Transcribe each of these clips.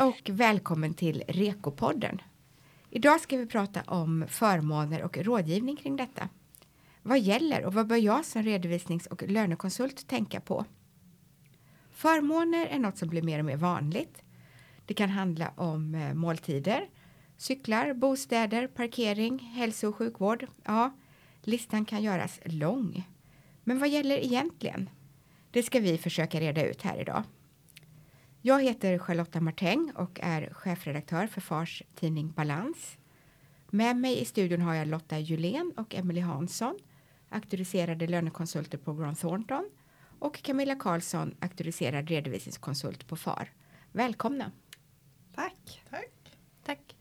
och välkommen till Rekopodden. Idag ska vi prata om förmåner och rådgivning kring detta. Vad gäller och vad bör jag som redovisnings och lönekonsult tänka på? Förmåner är något som blir mer och mer vanligt. Det kan handla om eh, måltider, cyklar, bostäder, parkering, hälso och sjukvård. Ja, listan kan göras lång. Men vad gäller egentligen? Det ska vi försöka reda ut här idag. Jag heter Charlotta Martäng och är chefredaktör för Fars tidning Balans. Med mig i studion har jag Lotta Julén och Emily Hansson, auktoriserade lönekonsulter på Grant Thornton och Camilla Karlsson, auktoriserad redovisningskonsult på FAR. Välkomna! Tack! Tack! Tack!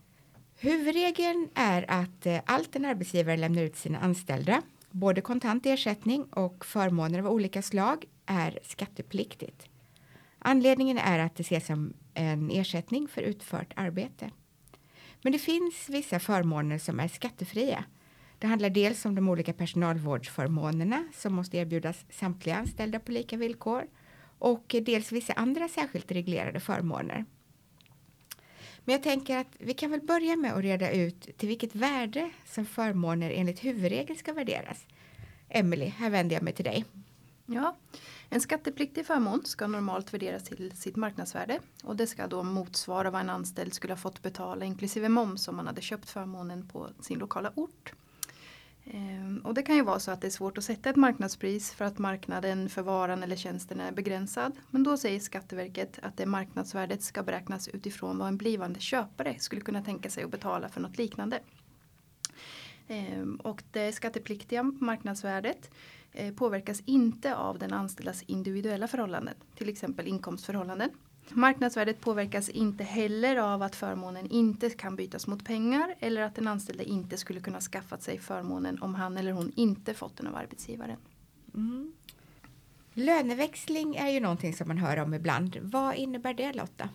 Huvudregeln är att eh, allt en arbetsgivare lämnar ut sina anställda, både kontant ersättning och förmåner av olika slag, är skattepliktigt. Anledningen är att det ses som en ersättning för utfört arbete. Men det finns vissa förmåner som är skattefria. Det handlar dels om de olika personalvårdsförmånerna som måste erbjudas samtliga anställda på lika villkor och dels vissa andra särskilt reglerade förmåner. Men jag tänker att vi kan väl börja med att reda ut till vilket värde som förmåner enligt huvudregel ska värderas. Emelie, här vänder jag mig till dig. Ja, en skattepliktig förmån ska normalt värderas till sitt marknadsvärde och det ska då motsvara vad en anställd skulle ha fått betala inklusive moms om man hade köpt förmånen på sin lokala ort. Ehm, och det kan ju vara så att det är svårt att sätta ett marknadspris för att marknaden för varan eller tjänsten är begränsad. Men då säger Skatteverket att det marknadsvärdet ska beräknas utifrån vad en blivande köpare skulle kunna tänka sig att betala för något liknande. Ehm, och det skattepliktiga marknadsvärdet Eh, påverkas inte av den anställdas individuella förhållanden, till exempel inkomstförhållanden. Marknadsvärdet påverkas inte heller av att förmånen inte kan bytas mot pengar eller att den anställde inte skulle kunna skaffat sig förmånen om han eller hon inte fått den av arbetsgivaren. Mm. Löneväxling är ju någonting som man hör om ibland. Vad innebär det Lotta?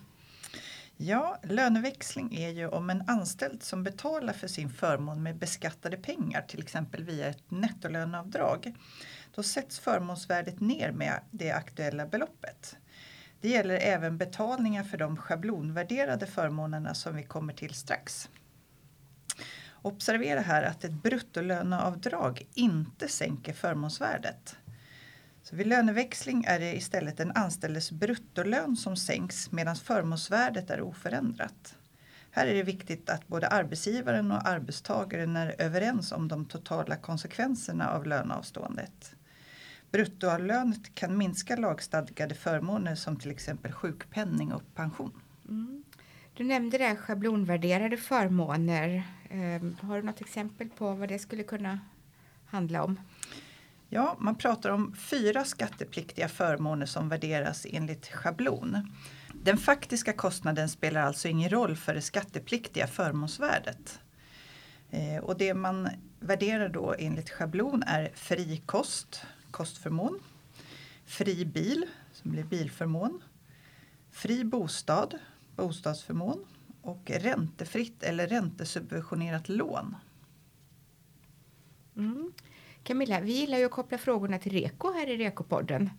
Ja, löneväxling är ju om en anställd som betalar för sin förmån med beskattade pengar, till exempel via ett nettolöneavdrag. Då sätts förmånsvärdet ner med det aktuella beloppet. Det gäller även betalningar för de schablonvärderade förmånerna som vi kommer till strax. Observera här att ett bruttolöneavdrag inte sänker förmånsvärdet. Så vid löneväxling är det istället den anställdes bruttolön som sänks medan förmånsvärdet är oförändrat. Här är det viktigt att både arbetsgivaren och arbetstagaren är överens om de totala konsekvenserna av löneavståendet. Bruttolönet kan minska lagstadgade förmåner som till exempel sjukpenning och pension. Mm. Du nämnde det schablonvärderade förmåner. Eh, har du något exempel på vad det skulle kunna handla om? Ja, man pratar om fyra skattepliktiga förmåner som värderas enligt schablon. Den faktiska kostnaden spelar alltså ingen roll för det skattepliktiga förmånsvärdet. Eh, och det man värderar då enligt schablon är fri kost, kostförmån, fri bil som blir bilförmån, fri bostad, bostadsförmån och räntefritt eller räntesubventionerat lån. Mm. Camilla, vi gillar ju att koppla frågorna till REKO här i REKO-podden.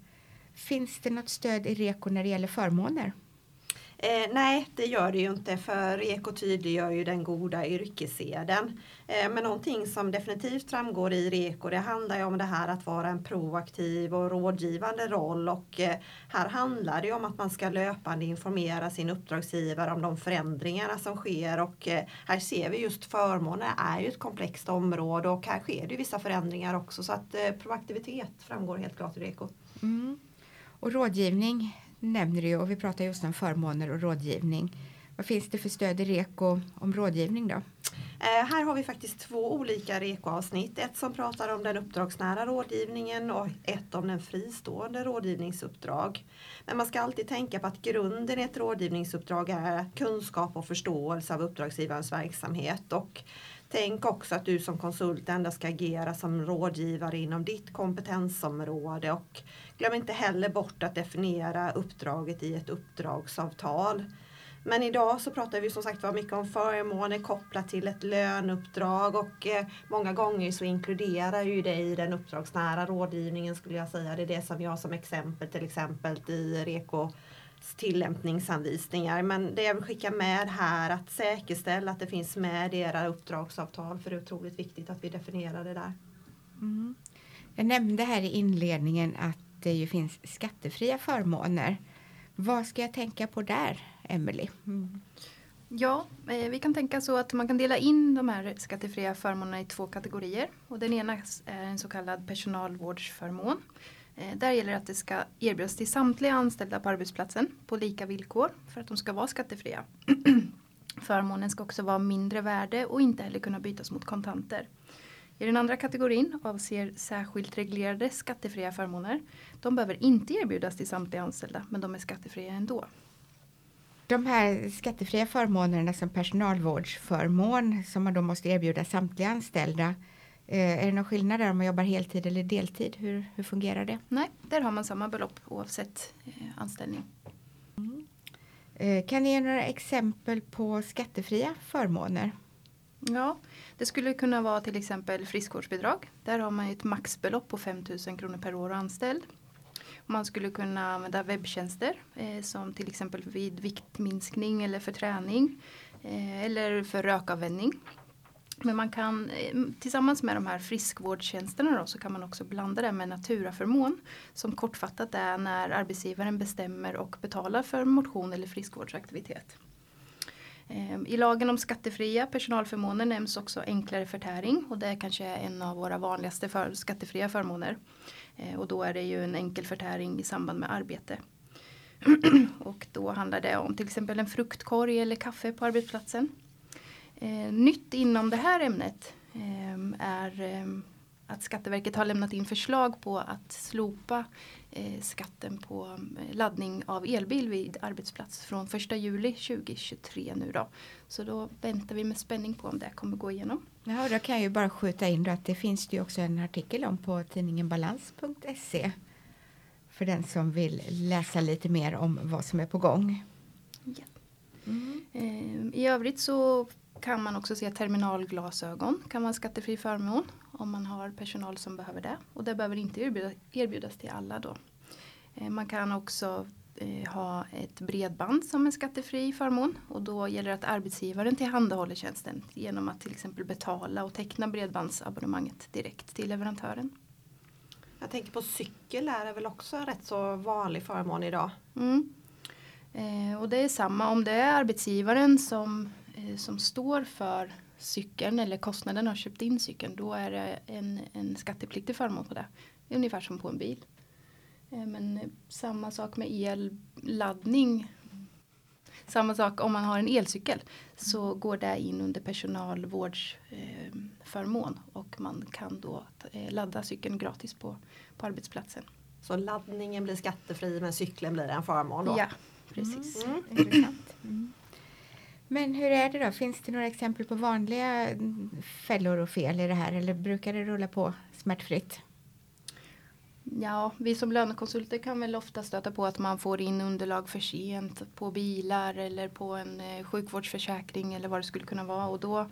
Finns det något stöd i REKO när det gäller förmåner? Eh, nej, det gör det ju inte för REKO tydliggör ju den goda yrkesseden. Eh, men någonting som definitivt framgår i REKO det handlar ju om det här att vara en proaktiv och rådgivande roll och eh, här handlar det ju om att man ska löpande informera sin uppdragsgivare om de förändringarna som sker och eh, här ser vi just förmåner är ju ett komplext område och här sker det vissa förändringar också så att eh, proaktivitet framgår helt klart i REKO. Mm. Och rådgivning nämner du och vi pratar just om förmåner och rådgivning. Vad finns det för stöd i REKO om rådgivning då? Eh, här har vi faktiskt två olika REKO-avsnitt. Ett som pratar om den uppdragsnära rådgivningen och ett om den fristående rådgivningsuppdrag. Men man ska alltid tänka på att grunden i ett rådgivningsuppdrag är kunskap och förståelse av uppdragsgivarens verksamhet. Och Tänk också att du som konsult endast ska agera som rådgivare inom ditt kompetensområde och glöm inte heller bort att definiera uppdraget i ett uppdragsavtal. Men idag så pratar vi som sagt var mycket om förmåner kopplat till ett löneuppdrag och eh, många gånger så inkluderar ju det i den uppdragsnära rådgivningen skulle jag säga. Det är det som jag som exempel till exempel i REKO tillämpningsanvisningar. Men det jag vill skicka med här att säkerställa att det finns med i era uppdragsavtal för det är otroligt viktigt att vi definierar det där. Mm. Jag nämnde här i inledningen att det ju finns skattefria förmåner. Vad ska jag tänka på där, Emelie? Mm. Ja, eh, vi kan tänka så att man kan dela in de här skattefria förmånerna i två kategorier. Och den ena är en så kallad personalvårdsförmån. Eh, där gäller det att det ska erbjudas till samtliga anställda på arbetsplatsen på lika villkor för att de ska vara skattefria. Förmånen ska också vara mindre värde och inte heller kunna bytas mot kontanter. I den andra kategorin avser särskilt reglerade skattefria förmåner. De behöver inte erbjudas till samtliga anställda men de är skattefria ändå. De här skattefria förmånerna som personalvårdsförmån som man då måste erbjuda samtliga anställda. Eh, är det någon skillnad där om man jobbar heltid eller deltid? Hur, hur fungerar det? Nej, där har man samma belopp oavsett eh, anställning. Mm. Eh, kan ni ge några exempel på skattefria förmåner? Ja, det skulle kunna vara till exempel friskvårdsbidrag. Där har man ett maxbelopp på 5 000 kronor per år och anställd. Man skulle kunna använda webbtjänster eh, som till exempel vid viktminskning eller för träning eh, eller för rökavvänjning. Men man kan eh, tillsammans med de här friskvårdstjänsterna då, så kan man också blanda det med naturaförmån som kortfattat är när arbetsgivaren bestämmer och betalar för motion eller friskvårdsaktivitet. Ehm, I lagen om skattefria personalförmåner nämns också enklare förtäring och det är kanske en av våra vanligaste för skattefria förmåner. Ehm, och då är det ju en enkel förtäring i samband med arbete. och då handlar det om till exempel en fruktkorg eller kaffe på arbetsplatsen. Ehm, nytt inom det här ämnet är att Skatteverket har lämnat in förslag på att slopa eh, skatten på eh, laddning av elbil vid arbetsplats från 1 juli 2023 nu då. Så då väntar vi med spänning på om det kommer gå igenom. Ja, då kan jag ju bara skjuta in då att det finns det ju också en artikel om på tidningen balans.se för den som vill läsa lite mer om vad som är på gång. Ja. Mm. Eh, I övrigt så kan man också se terminalglasögon kan vara skattefri förmån om man har personal som behöver det. Och det behöver inte erbjudas, erbjudas till alla då. Eh, man kan också eh, ha ett bredband som en skattefri förmån och då gäller det att arbetsgivaren tillhandahåller tjänsten genom att till exempel betala och teckna bredbandsabonnemanget direkt till leverantören. Jag tänker på cykel är väl också en rätt så vanlig förmån idag? Mm. Eh, och det är samma om det är arbetsgivaren som, som står för cykeln eller kostnaden har köpt in cykeln då är det en, en skattepliktig förmån på det. Ungefär som på en bil. Eh, men samma sak med elladdning. Samma sak om man har en elcykel så går det in under personalvårdsförmån och man kan då eh, ladda cykeln gratis på, på arbetsplatsen. Så laddningen blir skattefri men cykeln blir en förmån då? Ja, precis. Mm. Mm. Mm. Men hur är det då? Finns det några exempel på vanliga fällor och fel i det här eller brukar det rulla på smärtfritt? Ja, vi som lönekonsulter kan väl ofta stöta på att man får in underlag för sent på bilar eller på en eh, sjukvårdsförsäkring eller vad det skulle kunna vara och då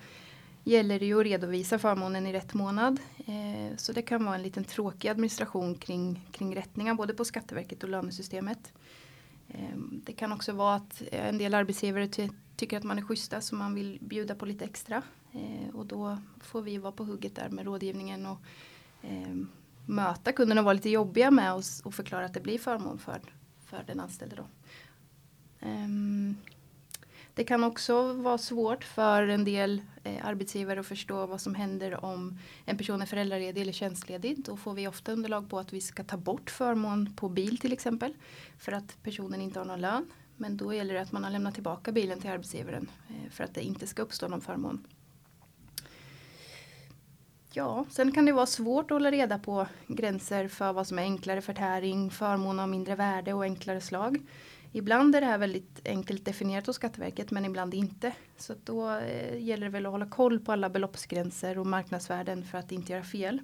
gäller det ju att redovisa förmånen i rätt månad. Eh, så det kan vara en liten tråkig administration kring, kring rättningar både på Skatteverket och lönesystemet. Eh, det kan också vara att en del arbetsgivare tycker att man är schyssta så man vill bjuda på lite extra. Eh, och då får vi vara på hugget där med rådgivningen och eh, möta kunderna och vara lite jobbiga med oss och förklara att det blir förmån för, för den anställde. Då. Eh, det kan också vara svårt för en del eh, arbetsgivare att förstå vad som händer om en person är föräldraledig eller tjänstledig. Då får vi ofta underlag på att vi ska ta bort förmån på bil till exempel. För att personen inte har någon lön. Men då gäller det att man har lämnat tillbaka bilen till arbetsgivaren eh, för att det inte ska uppstå någon förmån. Ja, sen kan det vara svårt att hålla reda på gränser för vad som är enklare förtäring, förmån av mindre värde och enklare slag. Ibland är det här väldigt enkelt definierat hos Skatteverket men ibland inte. Så då eh, gäller det väl att hålla koll på alla beloppsgränser och marknadsvärden för att inte göra fel.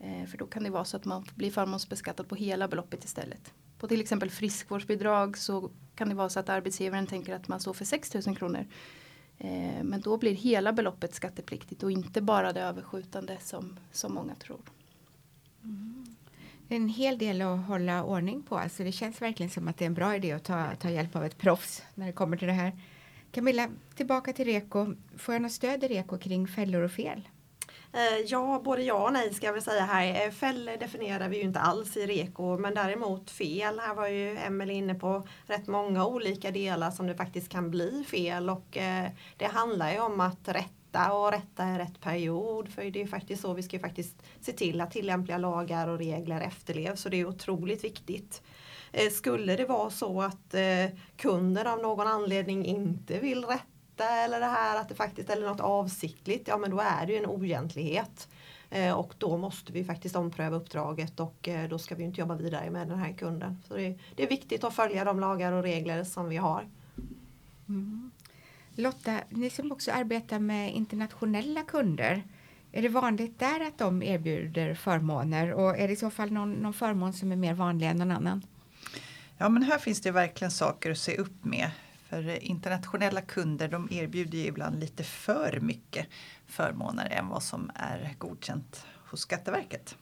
Eh, för då kan det vara så att man blir förmånsbeskattad på hela beloppet istället. På till exempel friskvårdsbidrag så kan det vara så att arbetsgivaren tänker att man står för 6 000 kronor. Eh, men då blir hela beloppet skattepliktigt och inte bara det överskjutande som, som många tror. Mm. Det är en hel del att hålla ordning på. Alltså det känns verkligen som att det är en bra idé att ta, ta hjälp av ett proffs när det kommer till det här. Camilla, tillbaka till REKO. Får jag något stöd i REKO kring fällor och fel? Eh, ja, både ja och nej ska jag väl säga här. Eh, Fäll fällor definierar vi ju inte alls i REKO men däremot fel. Här var ju Emelie inne på rätt många olika delar som det faktiskt kan bli fel och eh, det handlar ju om att rätta och rätta i rätt period. För det är faktiskt så vi ska faktiskt se till att tillämpliga lagar och regler efterlevs så det är otroligt viktigt. Skulle det vara så att kunden av någon anledning inte vill rätta eller det här att det faktiskt eller något avsiktligt, ja men då är det ju en oegentlighet. Eh, och då måste vi faktiskt ompröva uppdraget och eh, då ska vi inte jobba vidare med den här kunden. Så det, det är viktigt att följa de lagar och regler som vi har. Mm. Lotta, ni som också arbetar med internationella kunder, är det vanligt där att de erbjuder förmåner och är det i så fall någon, någon förmån som är mer vanlig än någon annan? Ja men här finns det verkligen saker att se upp med. För internationella kunder de erbjuder ju ibland lite för mycket förmåner än vad som är godkänt hos Skatteverket.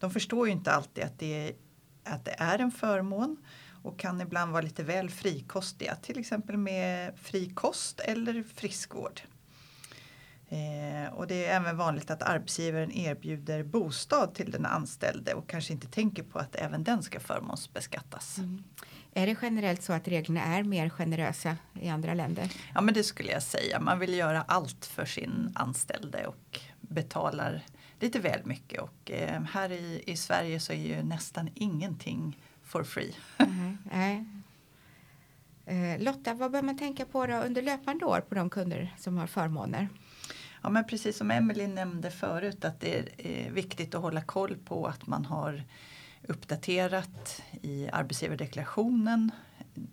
De förstår ju inte alltid att det, är, att det är en förmån och kan ibland vara lite väl frikostiga, till exempel med fri kost eller friskvård. Eh, och det är även vanligt att arbetsgivaren erbjuder bostad till den anställde och kanske inte tänker på att även den ska förmånsbeskattas. Mm. Är det generellt så att reglerna är mer generösa i andra länder? Ja men det skulle jag säga. Man vill göra allt för sin anställde och betalar lite väl mycket. Och eh, här i, i Sverige så är ju nästan ingenting for free. Mm, nej. Eh, Lotta, vad bör man tänka på under löpande år på de kunder som har förmåner? Ja men precis som Emelie nämnde förut att det är viktigt att hålla koll på att man har uppdaterat i arbetsgivardeklarationen.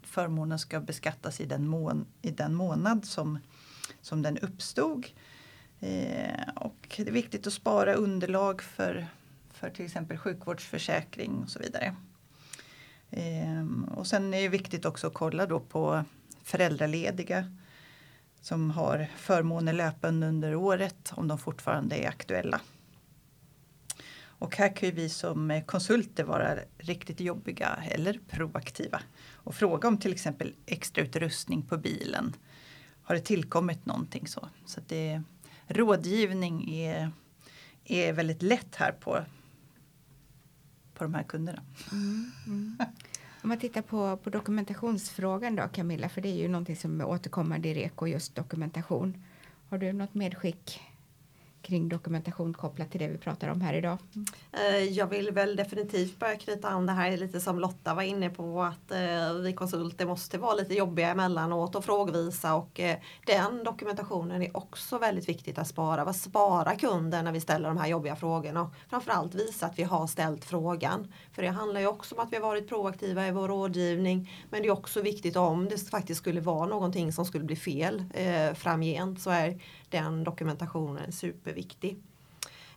Förmånen ska beskattas i den, mån, i den månad som, som den uppstod. Eh, och det är viktigt att spara underlag för, för till exempel sjukvårdsförsäkring och så vidare. Eh, och sen är det viktigt också att kolla då på föräldralediga som har förmåner löpande under året om de fortfarande är aktuella. Och här kan vi som konsulter vara riktigt jobbiga eller proaktiva och fråga om till exempel extra utrustning på bilen. Har det tillkommit någonting så? Så det, rådgivning är, är väldigt lätt här på, på de här kunderna. Mm, mm. Om man tittar på, på dokumentationsfrågan då Camilla, för det är ju någonting som återkommer i REKO, just dokumentation. Har du något medskick kring dokumentation kopplat till det vi pratar om här idag? Eh, jag vill väl definitivt börja knyta an det här lite som Lotta var inne på att eh, vi konsulter måste vara lite jobbiga emellanåt och frågvisa och eh, den dokumentationen är också väldigt viktigt att spara. Vad sparar kunden när vi ställer de här jobbiga frågorna och framförallt visa att vi har ställt frågan. För det handlar ju också om att vi har varit proaktiva i vår rådgivning men det är också viktigt om det faktiskt skulle vara någonting som skulle bli fel eh, framgent så är den dokumentationen superviktig.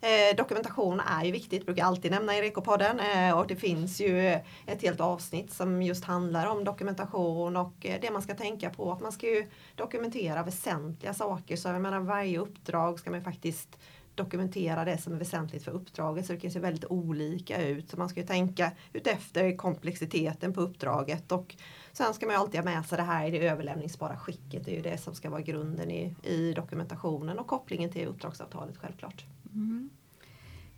Eh, dokumentation är ju viktigt, brukar jag alltid nämna i Rekopodden. Eh, och det finns ju ett helt avsnitt som just handlar om dokumentation och eh, det man ska tänka på. Att man ska ju dokumentera väsentliga saker. Så jag menar varje uppdrag ska man faktiskt dokumentera det som är väsentligt för uppdraget så det kan se väldigt olika ut. Så man ska ju tänka utefter komplexiteten på uppdraget och sen ska man alltid ha med sig det här i det överlämningsbara skicket. Det är ju det som ska vara grunden i, i dokumentationen och kopplingen till uppdragsavtalet självklart. Mm.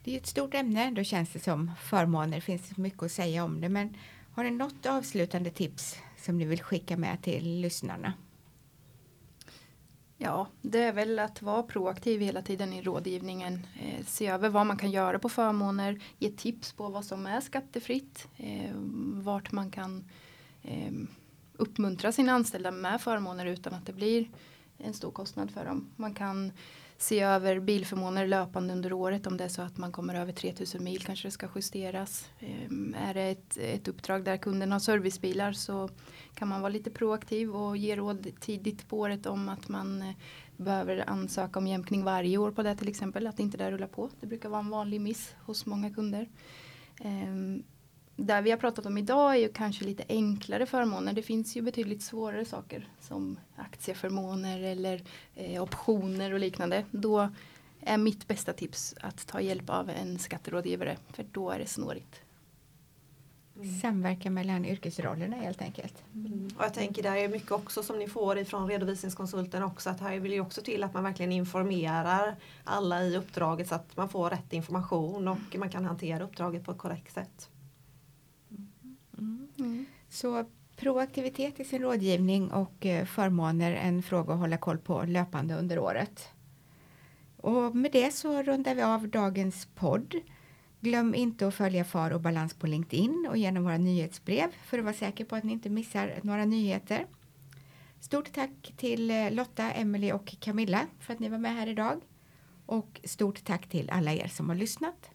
Det är ett stort ämne, då känns det som förmåner. Det finns mycket att säga om det. Men har ni något avslutande tips som ni vill skicka med till lyssnarna? Ja, det är väl att vara proaktiv hela tiden i rådgivningen. Eh, se över vad man kan göra på förmåner, ge tips på vad som är skattefritt, eh, vart man kan eh, uppmuntra sina anställda med förmåner utan att det blir en stor kostnad för dem. Man kan se över bilförmåner löpande under året om det är så att man kommer över 3000 mil kanske det ska justeras. Ehm, är det ett, ett uppdrag där kunden har servicebilar så kan man vara lite proaktiv och ge råd tidigt på året om att man eh, behöver ansöka om jämkning varje år på det till exempel. Att inte det rullar på. Det brukar vara en vanlig miss hos många kunder. Ehm, där vi har pratat om idag är ju kanske lite enklare förmåner. Det finns ju betydligt svårare saker som aktieförmåner eller eh, optioner och liknande. Då är mitt bästa tips att ta hjälp av en skatterådgivare för då är det snårigt. Mm. Samverka mellan yrkesrollerna helt enkelt. Mm. Och jag tänker där är mycket också som ni får ifrån redovisningskonsulten också att här vill ju också till att man verkligen informerar alla i uppdraget så att man får rätt information och man kan hantera uppdraget på ett korrekt sätt. Mm. Så proaktivitet i sin rådgivning och eh, förmåner en fråga att hålla koll på löpande under året. Och med det så rundar vi av dagens podd. Glöm inte att följa Far och Balans på LinkedIn och genom våra nyhetsbrev för att vara säker på att ni inte missar några nyheter. Stort tack till eh, Lotta, Emelie och Camilla för att ni var med här idag. Och stort tack till alla er som har lyssnat.